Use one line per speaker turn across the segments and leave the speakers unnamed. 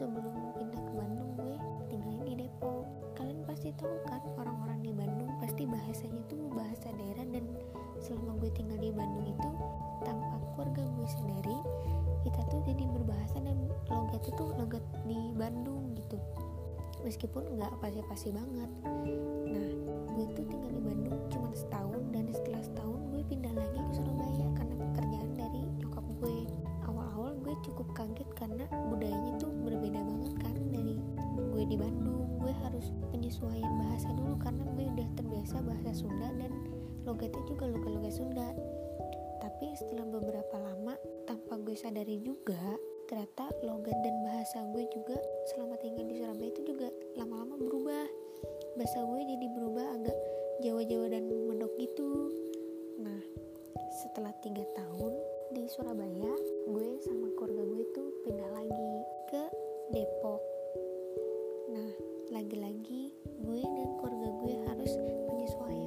sebelum pindah ke Bandung gue tinggalin di Depok. Kalian pasti tahu kan orang-orang di Bandung pasti bahasanya tuh bahasa daerah dan selama gue tinggal di Bandung itu tanpa keluarga gue sendiri kita tuh jadi berbahasa dan logat itu logat di Bandung gitu. Meskipun nggak pasti-pasti banget. Nah gue tuh tinggal di Bandung cuma setahun dan setelah setahun gue pindah lagi ke Surabaya. di Bandung. Gue harus penyesuaian bahasa dulu karena gue udah terbiasa bahasa Sunda dan logatnya juga logat-logat Sunda. Tapi setelah beberapa lama tanpa gue sadari juga ternyata logat dan bahasa gue juga selama tinggal di Surabaya itu juga lama-lama berubah. Bahasa gue jadi berubah agak Jawa-Jawa dan mendok gitu. Nah setelah tiga tahun di Surabaya gue sama keluarga gue itu pindah lagi ke Depok. Nah, lagi-lagi gue dan keluarga gue harus menyesuaikan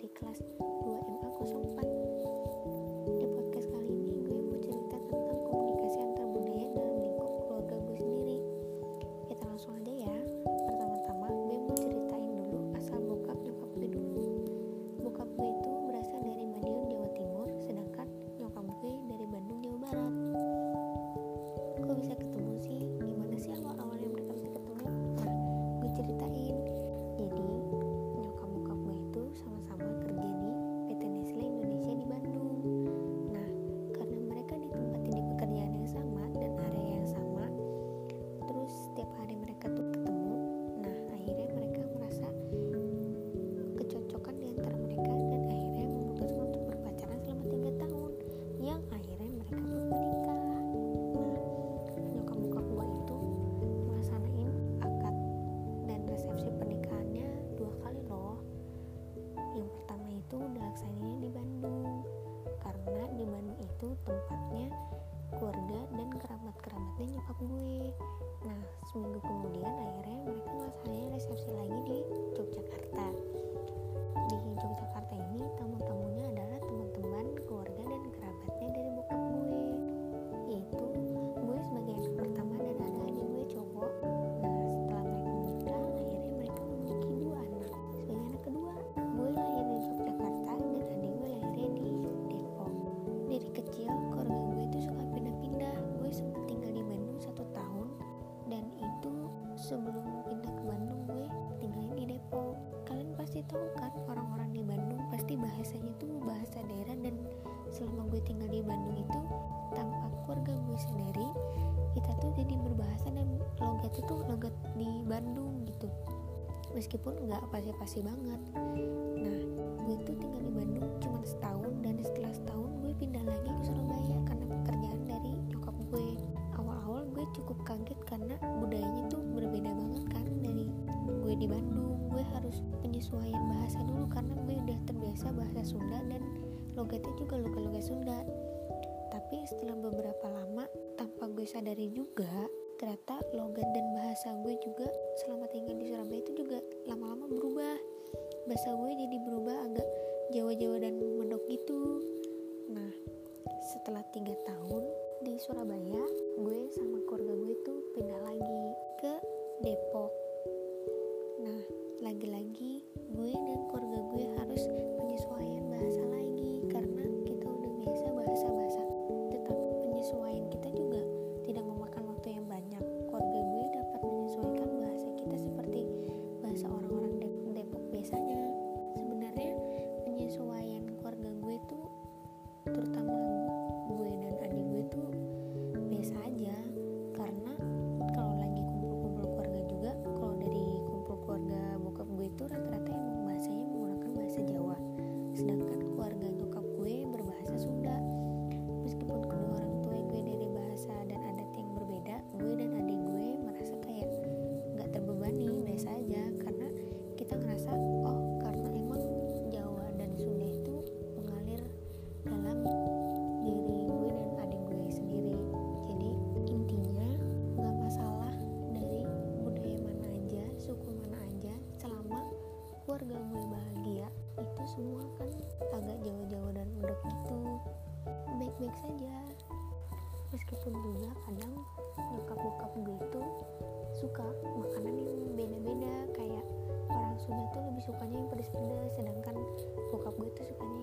dari kelas 2 MA 04 selama gue tinggal di Bandung itu tanpa keluarga gue sendiri kita tuh jadi berbahasa dan logat itu logat di Bandung gitu. Meskipun nggak pasti-pasti banget. Nah gue tuh tinggal di Bandung cuma setahun dan setelah setahun gue pindah lagi ke Surabaya karena pekerjaan dari nyokap gue. Awal-awal gue cukup kaget karena budayanya tuh berbeda banget kan dari gue di Bandung. Gue harus penyesuaian bahasa dulu karena gue udah terbiasa bahasa Sunda dan logatnya juga logat-logat Sunda. Tapi setelah beberapa lama tanpa gue sadari juga ternyata logat dan bahasa gue juga selama tinggal di Surabaya itu juga lama-lama berubah. Bahasa gue jadi berubah agak Jawa-Jawa dan mendok gitu. Nah setelah tiga tahun di Surabaya gue sama keluarga gue tuh pindah lagi ke Depok. Nah lagi-lagi gue dan keluarga gue harus penyesuaian bahasa karena biasa bahasa-bahasa baik-baik saja. Meskipun juga kadang nyokap bokap gue itu suka makanan yang beda-beda kayak orang Sunda tuh lebih sukanya yang pedas-pedas sedangkan bokap gue tuh sukanya